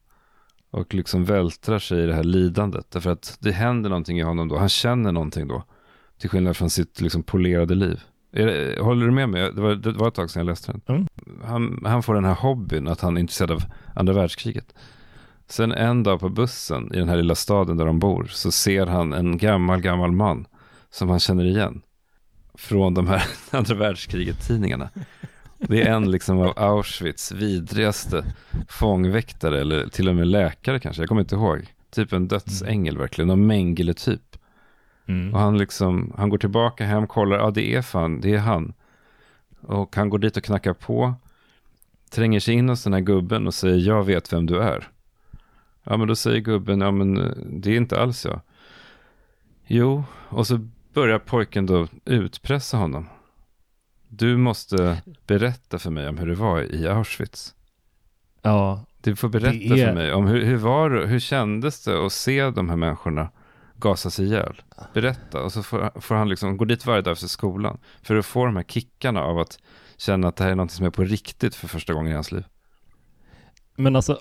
[SPEAKER 2] och liksom vältrar sig i det här lidandet. Därför att det händer någonting i honom då. Han känner någonting då. Till skillnad från sitt liksom polerade liv. Det, håller du med mig? Det var, det var ett tag sedan jag läste den. Mm. Han, han får den här hobbyn att han är intresserad av andra världskriget. Sen en dag på bussen i den här lilla staden där de bor så ser han en gammal, gammal man som han känner igen. Från de här andra världskriget-tidningarna. Det är en liksom av Auschwitz vidrigaste fångväktare eller till och med läkare kanske, jag kommer inte ihåg. Typ en dödsängel mm. verkligen, någon Mengele-typ. Mm. Och han liksom, han går tillbaka hem, kollar, ja det är fan, det är han. Och han går dit och knackar på, tränger sig in hos den här gubben och säger, jag vet vem du är. Ja men då säger gubben, ja men eh, det är inte alls jag. Jo, och så börjar pojken då utpressa honom. Du måste berätta för mig om hur det var i Auschwitz.
[SPEAKER 1] Ja.
[SPEAKER 2] Du får berätta är... för mig om hur, hur var hur kändes det att se de här människorna gasas ihjäl? Berätta. Och så får, får han liksom gå dit varje dag efter skolan. För att få de här kickarna av att känna att det här är något som är på riktigt för första gången i hans liv.
[SPEAKER 1] Men alltså,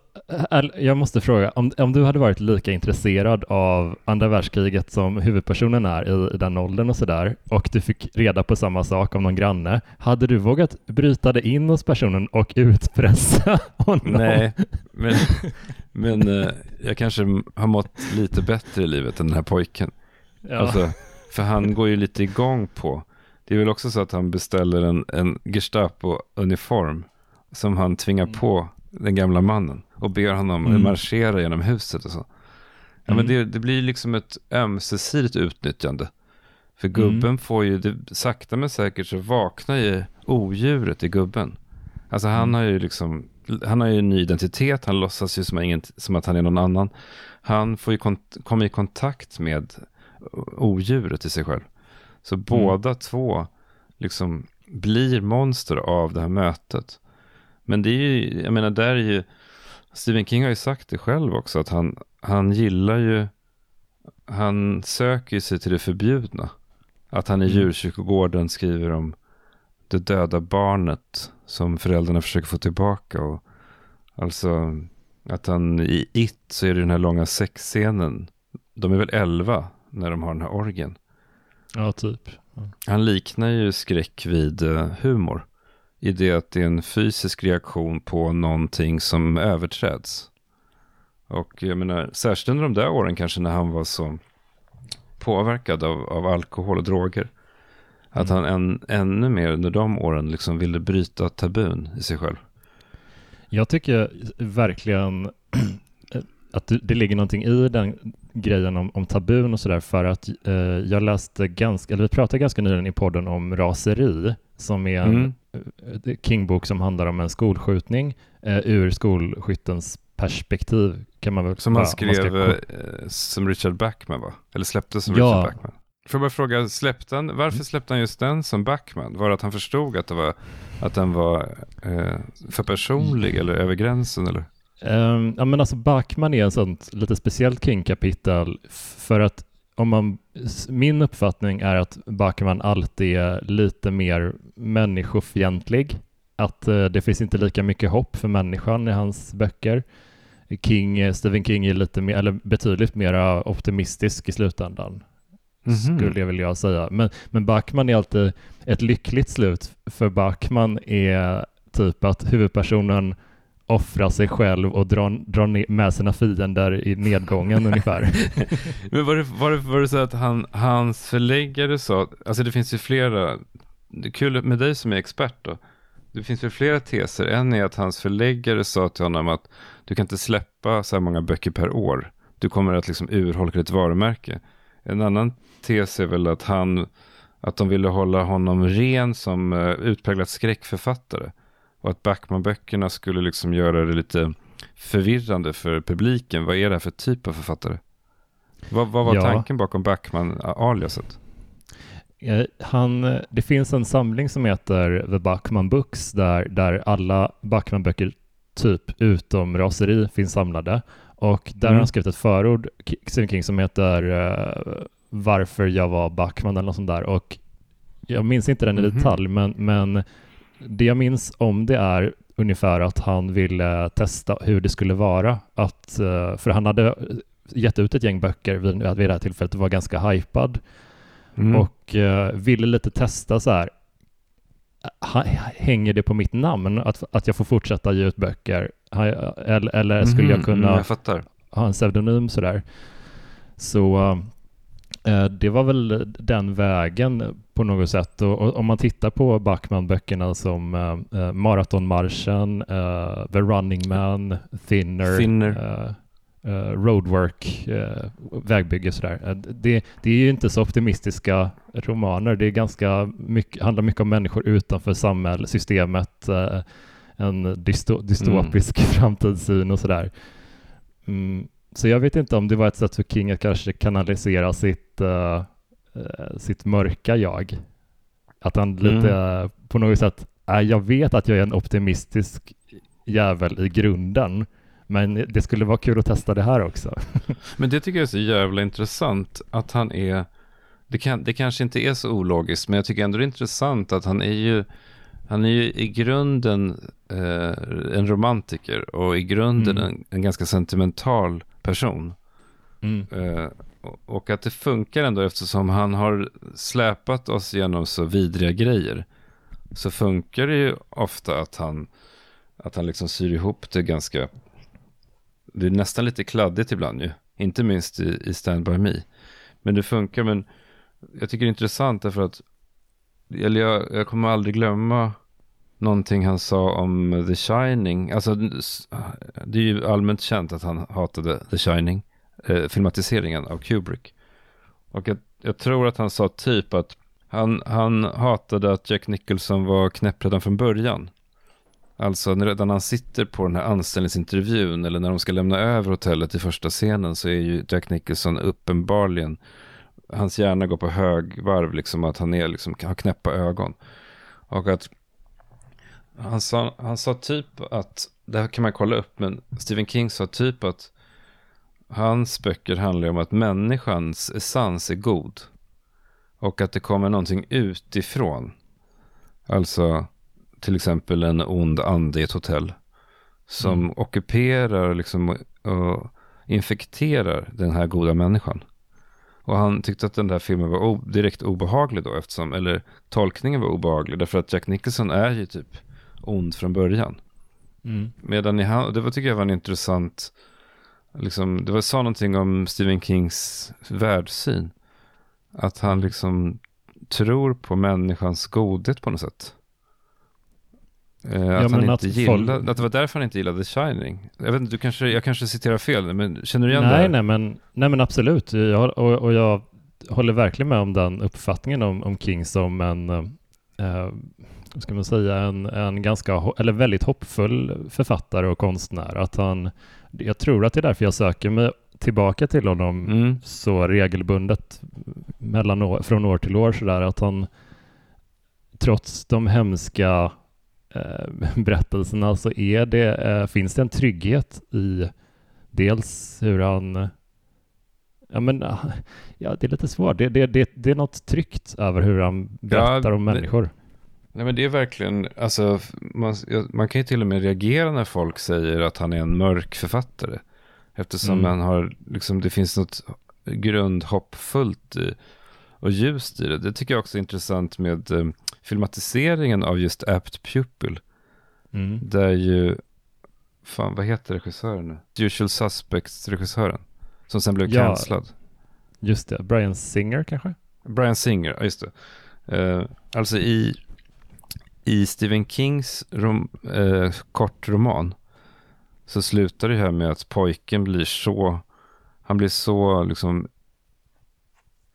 [SPEAKER 1] jag måste fråga, om, om du hade varit lika intresserad av andra världskriget som huvudpersonen är i, i den åldern och sådär, och du fick reda på samma sak av någon granne, hade du vågat bryta dig in hos personen och utpressa honom?
[SPEAKER 2] Nej, men, men eh, jag kanske har mått lite bättre i livet än den här pojken. Ja. Alltså, för han går ju lite igång på, det är väl också så att han beställer en, en Gestapo-uniform som han tvingar mm. på den gamla mannen och ber honom mm. marschera genom huset och så. Ja, mm. men det, det, blir liksom ett ömsesidigt utnyttjande. För gubben mm. får ju, det, sakta men säkert så vaknar ju odjuret i gubben. Alltså han mm. har ju liksom, han har ju en ny identitet, han låtsas ju som, ingen, som att han är någon annan. Han får ju kont komma i kontakt med odjuret i sig själv. Så mm. båda två liksom blir monster av det här mötet. Men det är ju, jag menar där är ju, Stephen King har ju sagt det själv också, att han, han gillar ju, han söker sig till det förbjudna. Att han i mm. djurkyrkogården skriver om det döda barnet som föräldrarna försöker få tillbaka. Och Alltså att han i It så är det den här långa sexscenen. De är väl elva när de har den här orgen.
[SPEAKER 1] Ja, typ.
[SPEAKER 2] Han liknar ju skräck vid uh, humor. I det att det är en fysisk reaktion på någonting som överträds. Och jag menar, särskilt under de där åren kanske när han var så påverkad av, av alkohol och droger. Att
[SPEAKER 1] Mm.
[SPEAKER 2] han än, ännu mer under de åren liksom ville bryta tabun i sig själv.
[SPEAKER 1] Jag tycker verkligen att det- det ligger någonting i den grejen om, om tabun och sådär för att eh, jag läste ganska, eller vi pratade ganska nyligen i podden om raseri som är en
[SPEAKER 2] Mm.
[SPEAKER 1] Eh, King-bok som handlar om en skolskjutning eh, ur skolskyttens perspektiv kan man väl
[SPEAKER 2] Som han
[SPEAKER 1] ska
[SPEAKER 2] skrev
[SPEAKER 1] ko-
[SPEAKER 2] eh, som Richard Backman va? Eller släppte som
[SPEAKER 1] Ja.
[SPEAKER 2] Richard Backman. Får jag bara fråga, släppte han, varför släppte han just den som Backman? Var det att han förstod att, det var, att den var eh, för personlig eller över gränsen eller?
[SPEAKER 1] Ehm, ja men alltså Backman är en sånt lite speciellt King-kapitel för att om man, min uppfattning är att Backman alltid är lite mer människofientlig. Att eh, det finns inte lika mycket hopp för människan i hans böcker. King, eh, Stephen King är lite mer, eller betydligt mer optimistisk i slutändan,
[SPEAKER 2] Mhm.
[SPEAKER 1] skulle jag vilja säga. Men, men Backman är alltid ett lyckligt slut, för Backman är typ att huvudpersonen offrar sig själv och drar ne- med sina fiender i nedgången ungefär.
[SPEAKER 2] Men var det, var det, var det så att han, hans förläggare sa, alltså det finns ju flera, det är kul med dig som är expert då. Det finns väl flera teser. En är att hans förläggare sa till honom att du kan inte släppa så här många böcker per år. Du kommer att liksom urholka ditt varumärke. En annan tes är väl att han, att de ville hålla honom ren som uh, utpräglat skräckförfattare. Och att Backman-böckerna skulle liksom göra det lite förvirrande för publiken. Vad är det här för typ av författare? Vad, vad var
[SPEAKER 1] Ja.
[SPEAKER 2] tanken bakom Backman-aliaset?
[SPEAKER 1] Eh, Han, eh, det finns en samling som heter The Backman Books där, där alla Backman-böcker typ utom raseri finns samlade. Och där
[SPEAKER 2] Mm.
[SPEAKER 1] har han skrivit ett förord, Stephen King, som heter eh, Varför jag var Backman eller något sånt där. Och jag minns inte den i
[SPEAKER 2] Mhm.
[SPEAKER 1] detalj, men, men det jag minns om det är ungefär att han ville testa hur det skulle vara. Att, eh, för han hade gett ut ett gäng böcker vid, vid det här tillfället och var ganska hypad
[SPEAKER 2] Mm.
[SPEAKER 1] och eh, ville lite testa så här. Hänger det på mitt namn att, att jag får fortsätta ge ut böcker? Eller, eller skulle jag
[SPEAKER 2] Mhm,
[SPEAKER 1] kunna
[SPEAKER 2] mm, jag
[SPEAKER 1] ha en pseudonym sådär? Så eh, det var väl den vägen på något sätt. Och, och om man tittar på Backman-böckerna som eh, eh, Maratonmarschen, eh, The Running Man, Thinner,
[SPEAKER 2] Thinner.
[SPEAKER 1] eh, eh, Roadwork, eh, vägbygge sådär. Eh, det, det är ju inte så optimistiska romaner. Det är ganska mycket, handlar mycket om människor utanför samhällssystemet, en dysto, dystopisk framtidssyn och sådär. Mm, så jag vet inte om det var ett sätt för King att kanske kanalisera sitt, eh, sitt mörka jag. Att han lite eh, på något sätt, äh, jag vet att jag är en optimistisk jävel i grunden, men det skulle vara kul att testa det här också.
[SPEAKER 2] Men det tycker jag är så jävla intressant att han är, det, kan, det kanske inte är så ologiskt, men jag tycker ändå det är intressant att han är ju, han är ju i grunden eh, en romantiker och i grunden
[SPEAKER 1] Mm.
[SPEAKER 2] en, en ganska sentimental person.
[SPEAKER 1] Mm.
[SPEAKER 2] Eh, och- att det funkar ändå eftersom han har släpat oss genom så vidriga grejer. Så funkar det ju ofta att han, att han liksom syr ihop det ganska, det är nästan lite kladdigt ibland ju. Inte minst i, i Stand By Me. Men det funkar, men jag tycker det är intressant därför att, eller jag, jag kommer aldrig glömma någonting han sa om The Shining. Alltså, det är ju allmänt känt att han hatade The Shining eh, filmatiseringen av Kubrick. Och jag, jag tror att han sa typ att han, han hatade att Jack Nicholson var knäpp redan från början. Alltså när, redan han sitter på den här anställningsintervjun eller när de ska lämna över hotellet i första scenen så är ju Jack Nicholson uppenbarligen, hans hjärna går på högvarv liksom att han är liksom, har knäppa ögon. Och att han sa, han sa typ att, det här kan man kolla upp, men Stephen King sa typ att Hans böcker handlar om att människans essens är god. Och att det kommer någonting utifrån. Alltså till exempel en ond ande i ett hotell. som
[SPEAKER 1] Mm.
[SPEAKER 2] ockuperar liksom, och infekterar den här goda människan. Och han tyckte att den där filmen var direkt obehaglig då, eftersom, eller tolkningen var obehaglig, därför att Jack Nicholson är ju typ ond från början.
[SPEAKER 1] Mm.
[SPEAKER 2] Medan i han, det var, tycker jag var en intressant, liksom, det var, sa någonting om Stephen Kings världssyn. Att han liksom tror på människans godhet på något sätt. Eh, att han inte
[SPEAKER 1] att
[SPEAKER 2] gillade,
[SPEAKER 1] folk-
[SPEAKER 2] att det var därför han inte gillade The Shining. Jag vet inte, du kanske, jag kanske citerar fel, men känner du igen det
[SPEAKER 1] Nej,
[SPEAKER 2] här?
[SPEAKER 1] nej men, nej, men absolut. Jag, och, och jag håller verkligen med om den uppfattningen om, om King som en, eh, ska man säga, en, en ganska, eller väldigt hoppfull författare och konstnär. Att han, jag tror att det är därför jag söker mig tillbaka till honom
[SPEAKER 2] Mm.
[SPEAKER 1] så regelbundet mellan år, från år till år sådär att han trots de hemska eh, berättelserna så är det, eh, finns det en trygghet i dels hur han Ja men ja, det är lite svårt. Det, det, det, det är något tryggt över hur han berättar om
[SPEAKER 2] det-
[SPEAKER 1] människor.
[SPEAKER 2] Nej men det är verkligen, alltså man, man kan ju till och med reagera när folk säger att han är en mörk författare. Eftersom
[SPEAKER 1] Mm.
[SPEAKER 2] han har, liksom det finns något grundhoppfullt i, och ljust i det. Det tycker jag också är intressant med eh, filmatiseringen av just Apt Pupil.
[SPEAKER 1] Mm.
[SPEAKER 2] Där ju, fan vad heter regissören nu? Usual Suspects-regissören. Som sen blev
[SPEAKER 1] Ja.
[SPEAKER 2] cancellad.
[SPEAKER 1] Just det, Brian Singer kanske?
[SPEAKER 2] Brian Singer, ja just det. Eh, alltså i, i Stephen Kings rom, eh, kortroman så slutar det här med att pojken blir så, han blir så liksom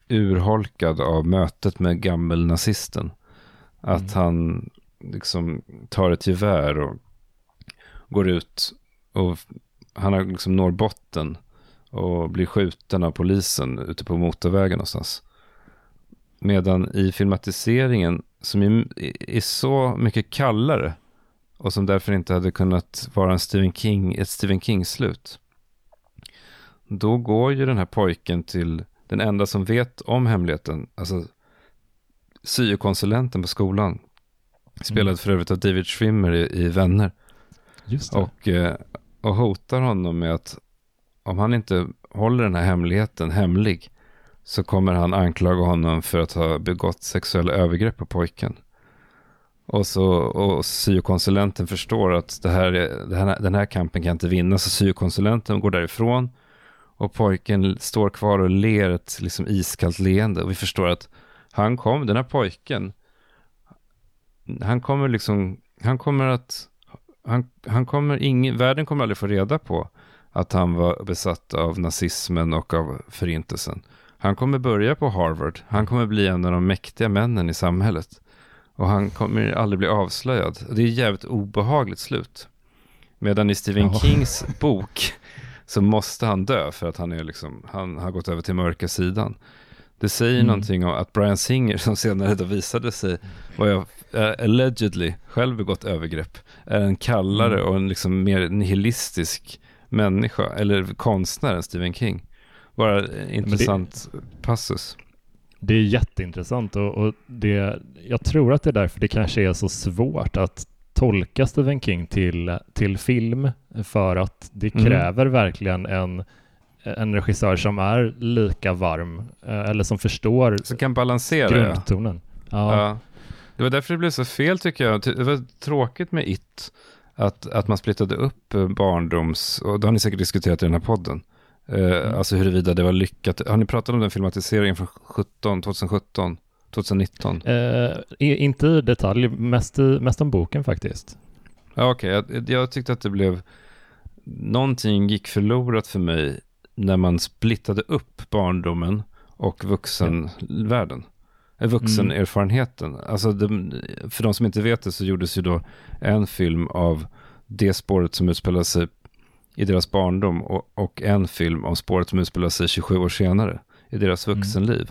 [SPEAKER 2] urholkad av mötet med gammelnazisten. Att
[SPEAKER 1] Mm.
[SPEAKER 2] han liksom tar ett gevär och går ut och han har liksom når botten och blir skjuten av polisen ute på motorvägen någonstans. Medan i filmatiseringen, som är, är så mycket kallare och som därför inte hade kunnat vara en Stephen King, ett Stephen King-slut. Då går ju den här pojken till den enda som vet om hemligheten, alltså syokonsulenten på skolan. Spelad
[SPEAKER 1] Mm.
[SPEAKER 2] för övrigt av David Schwimmer i, i Vänner.
[SPEAKER 1] Just det.
[SPEAKER 2] Och, eh, och hotar honom med att om han inte håller den här hemligheten hemlig så kommer han anklaga honom för att ha begått sexuella övergrepp på pojken. Och så och syokonsulenten förstår att det här, är- det här, den här kampen kan inte vinnas. så syokonsulenten går därifrån och pojken står kvar och ler ett liksom iskallt leende och vi förstår att han kom, den här pojken, han kommer liksom, han kommer att han, han kommer ingen, världen kommer aldrig få reda på att han var besatt av nazismen och av förintelsen. Han kommer börja på Harvard. Han kommer bli en av de mäktiga männen i samhället. Och han kommer aldrig bli avslöjad. Det är ett jävligt obehagligt slut. Medan i Stephen
[SPEAKER 1] Ja.
[SPEAKER 2] Kings bok så måste han dö för att han, är liksom, han har gått över till mörka sidan. Det säger
[SPEAKER 1] Mm.
[SPEAKER 2] någonting om att Brian Singer, som senare då visade sig, vad jag eh, allegedly själv begått övergrepp, är en kallare
[SPEAKER 1] Mm.
[SPEAKER 2] och en liksom mer nihilistisk människa, eller konstnär än Stephen King. Bara intressant passus.
[SPEAKER 1] Det är jätteintressant och, och det, jag tror att det är därför det kanske är så svårt att tolka Stephen King till, till film för att det
[SPEAKER 2] Mm.
[SPEAKER 1] kräver verkligen en, en regissör som är lika varm eh, eller som förstår
[SPEAKER 2] Så kan balansera,
[SPEAKER 1] grundtonen. Ja.
[SPEAKER 2] Ja. Det var därför det blev så fel tycker jag. Det var tråkigt med It. Att, att man splittade upp eh, barndoms, och det har ni säkert diskuterat i den här podden. Eh, Alltså huruvida det var lyckat. Har ni pratat om den filmatiseringen från 17, 2017, 2019?
[SPEAKER 1] Eh, inte i detalj, mest, i, mest om boken faktiskt.
[SPEAKER 2] Ja, okej. Jag, jag tyckte att det blev... Någonting gick förlorat för mig när man splittade upp barndomen och vuxenvärlden. Eh, Vuxenerfarenheten. Alltså det, för de som inte vet det så gjordes ju då en film av det spåret som utspelar sig i deras barndom och, och en film om spåret som utspelar sig 27 år senare i deras
[SPEAKER 1] Mm.
[SPEAKER 2] vuxenliv.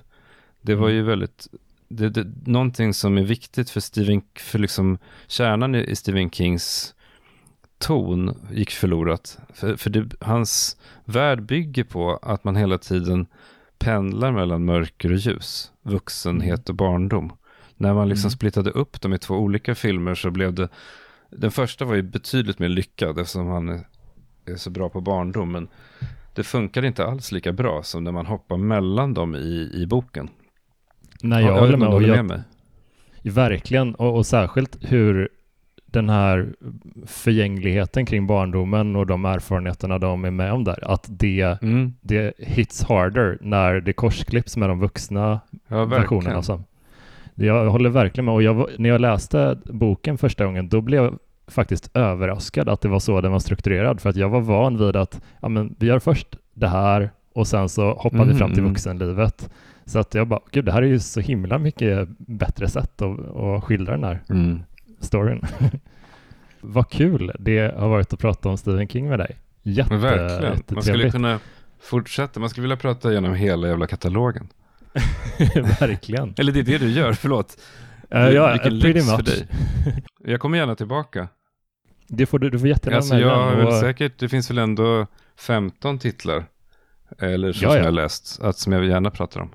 [SPEAKER 2] Det var ju väldigt, det, det, någonting som är viktigt för Stephen, för liksom kärnan i, i Stephen Kings ton gick förlorat. För, för det, hans värld bygger på att man hela tiden pendlar mellan mörker och ljus, vuxenhet och barndom. När man liksom
[SPEAKER 1] Mm.
[SPEAKER 2] splittade upp dem i två olika filmer så blev det Den första var ju betydligt mer lyckad eftersom han är, så bra på barndom. Men det funkar inte alls lika bra som när man hoppar mellan dem i, i boken.
[SPEAKER 1] Nej, jag
[SPEAKER 2] Ja,
[SPEAKER 1] håller med.
[SPEAKER 2] håller
[SPEAKER 1] jag,
[SPEAKER 2] med mig.
[SPEAKER 1] Verkligen, och, och särskilt hur den här förgängligheten kring barndomen och de erfarenheterna de är med om där, att det,
[SPEAKER 2] Mm.
[SPEAKER 1] det hits harder när det korsklipps med de vuxna
[SPEAKER 2] Ja,
[SPEAKER 1] versionerna. Alltså. Jag håller verkligen med. Och jag, när jag läste boken första gången, då blev jag faktiskt överraskad att det var så den var strukturerad. För att jag var van vid att ja, men vi gör först det här och sen så hoppar vi fram till
[SPEAKER 2] Mm.
[SPEAKER 1] vuxenlivet. Så att jag bara, gud, det här är ju så himla mycket bättre sätt att, att skildra den här
[SPEAKER 2] Mm.
[SPEAKER 1] storyn. Vad kul det har varit att prata om Stephen King med dig. Jätte,
[SPEAKER 2] Men verkligen. Man skulle kunna fortsätta. Man skulle vilja prata igenom hela jävla katalogen.
[SPEAKER 1] verkligen.
[SPEAKER 2] Eller det är det du gör, förlåt.
[SPEAKER 1] Uh, ja,
[SPEAKER 2] Vilken
[SPEAKER 1] pretty
[SPEAKER 2] lyx för
[SPEAKER 1] much.
[SPEAKER 2] dig. Jag kommer gärna tillbaka.
[SPEAKER 1] Det får du, du får jättegärna
[SPEAKER 2] Alltså jag har väl
[SPEAKER 1] och-
[SPEAKER 2] säkert, det finns väl ändå 15 titlar. Eller så
[SPEAKER 1] Ja,
[SPEAKER 2] som
[SPEAKER 1] ja.
[SPEAKER 2] jag läst, att, som jag gärna pratar om.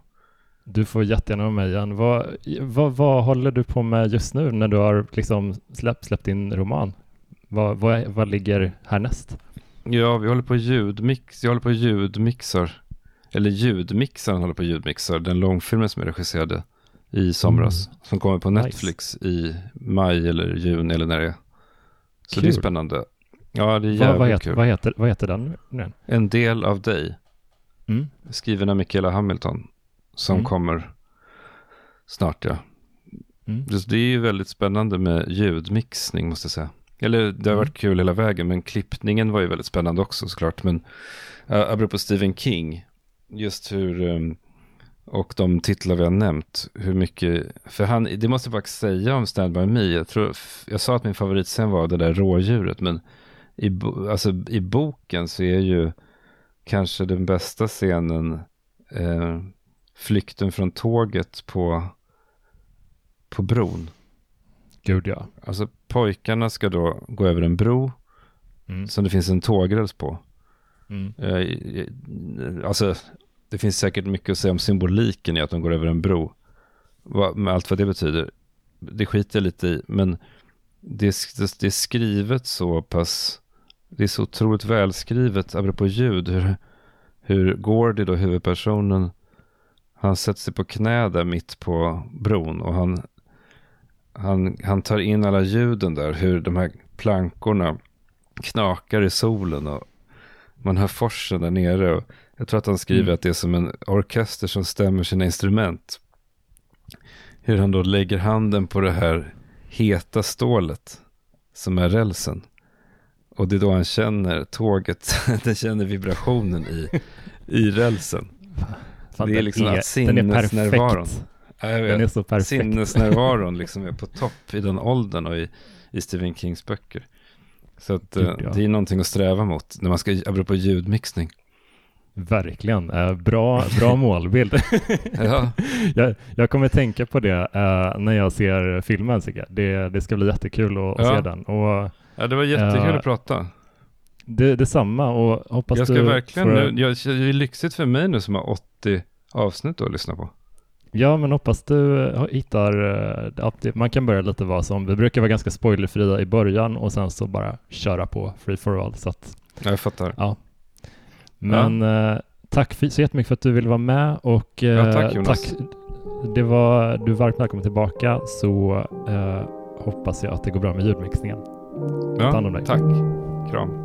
[SPEAKER 1] Du får jättegärna vara med igen. Vad, vad, vad håller du på med just nu när du har liksom släppt, släppt din roman? Vad, vad, vad ligger härnäst?
[SPEAKER 2] Ja, vi håller på ljudmix, jag håller på ljudmixar. Eller ljudmixaren håller på ljudmixar. Den långfilmen som jag regisserade i somras. Som kommer på
[SPEAKER 1] Mm. Nice.
[SPEAKER 2] Netflix i maj eller juni eller när det är. Så det är
[SPEAKER 1] Kul.
[SPEAKER 2] spännande. Ja, det är
[SPEAKER 1] Vad,
[SPEAKER 2] jävligt
[SPEAKER 1] vad, heter,
[SPEAKER 2] kul.
[SPEAKER 1] vad, heter, vad heter den nu?
[SPEAKER 2] En del av dig.
[SPEAKER 1] Mm.
[SPEAKER 2] Skriven av Michaela Hamilton. Som
[SPEAKER 1] Mm.
[SPEAKER 2] kommer snart ja.
[SPEAKER 1] Mm.
[SPEAKER 2] Det är ju väldigt spännande med ljudmixning måste jag säga. Eller det har
[SPEAKER 1] Mm.
[SPEAKER 2] varit kul hela vägen, men klippningen var ju väldigt spännande också såklart. Men uh, apropå Stephen King, just hur, um, och de titlar vi har nämnt, hur mycket, för han, det måste jag faktiskt säga om Stand By Me, jag, tror, jag sa att min favoritscen var det där rådjuret, men i, alltså, i boken så är ju kanske den bästa scenen eh, flykten från tåget på, på bron.
[SPEAKER 1] Gud ja.
[SPEAKER 2] Alltså pojkarna ska då gå över en bro
[SPEAKER 1] Mm.
[SPEAKER 2] som det finns en tågräls på.
[SPEAKER 1] Mm.
[SPEAKER 2] Eh, Alltså det finns säkert mycket att säga om symboliken i att de går över en bro. Med allt vad det betyder. Det skiter jag lite i. Men det, är- det, det är skrivet så pass. Det är så otroligt välskrivet. Apropå ljud. Hur, hur Gordy då huvudpersonen. Han sätter sig på knä där mitt på bron. Och han, han, han tar in alla ljuden där. Hur de här plankorna knakar i solen. Och man hör forsen där nere. Och jag tror att han skriver
[SPEAKER 1] Mm.
[SPEAKER 2] att det är som en orkester som stämmer sina instrument. Hur han då lägger handen på det här heta stålet som är rälsen. Och det är då han känner tåget, den känner vibrationen i, i rälsen.
[SPEAKER 1] Fan,
[SPEAKER 2] Det är liksom att
[SPEAKER 1] den är
[SPEAKER 2] sinnesnärvaron. Ja, jag
[SPEAKER 1] Den är så perfekt.
[SPEAKER 2] Sinnesnärvaron liksom är på topp i den åldern och i, i Stephen Kings böcker. Så att
[SPEAKER 1] Gud,
[SPEAKER 2] eh,
[SPEAKER 1] ja.
[SPEAKER 2] det är någonting att sträva mot när man ska, apropå ljudmixning.
[SPEAKER 1] Verkligen. Eh, bra, bra målbild.
[SPEAKER 2] Ja,
[SPEAKER 1] jag, jag kommer tänka på det eh, när jag ser filmen. Sigge. Det, det ska bli jättekul att,
[SPEAKER 2] Ja.
[SPEAKER 1] se den. Och
[SPEAKER 2] ja det var jättekul
[SPEAKER 1] Ja.
[SPEAKER 2] att prata.
[SPEAKER 1] det, detsamma och hoppas
[SPEAKER 2] Jag ska
[SPEAKER 1] du
[SPEAKER 2] verkligen,
[SPEAKER 1] får-
[SPEAKER 2] nu, jag, det är lyxigt för mig nu som har 80 avsnitt att lyssna på.
[SPEAKER 1] Ja, men hoppas du hittar... ja, Man kan börja lite vad som... Vi brukar vara ganska spoilerfria i början och sen så bara köra på free for all. Så att,
[SPEAKER 2] Ja, jag fattar.
[SPEAKER 1] Men eh, tack för, så jättemycket för att du ville vara med och eh,
[SPEAKER 2] Ja, tack, Jonas.
[SPEAKER 1] Det var, du är varmt välkommen tillbaka så eh, hoppas jag att det går bra med ljudmixningen. Dig.
[SPEAKER 2] tack. Kram.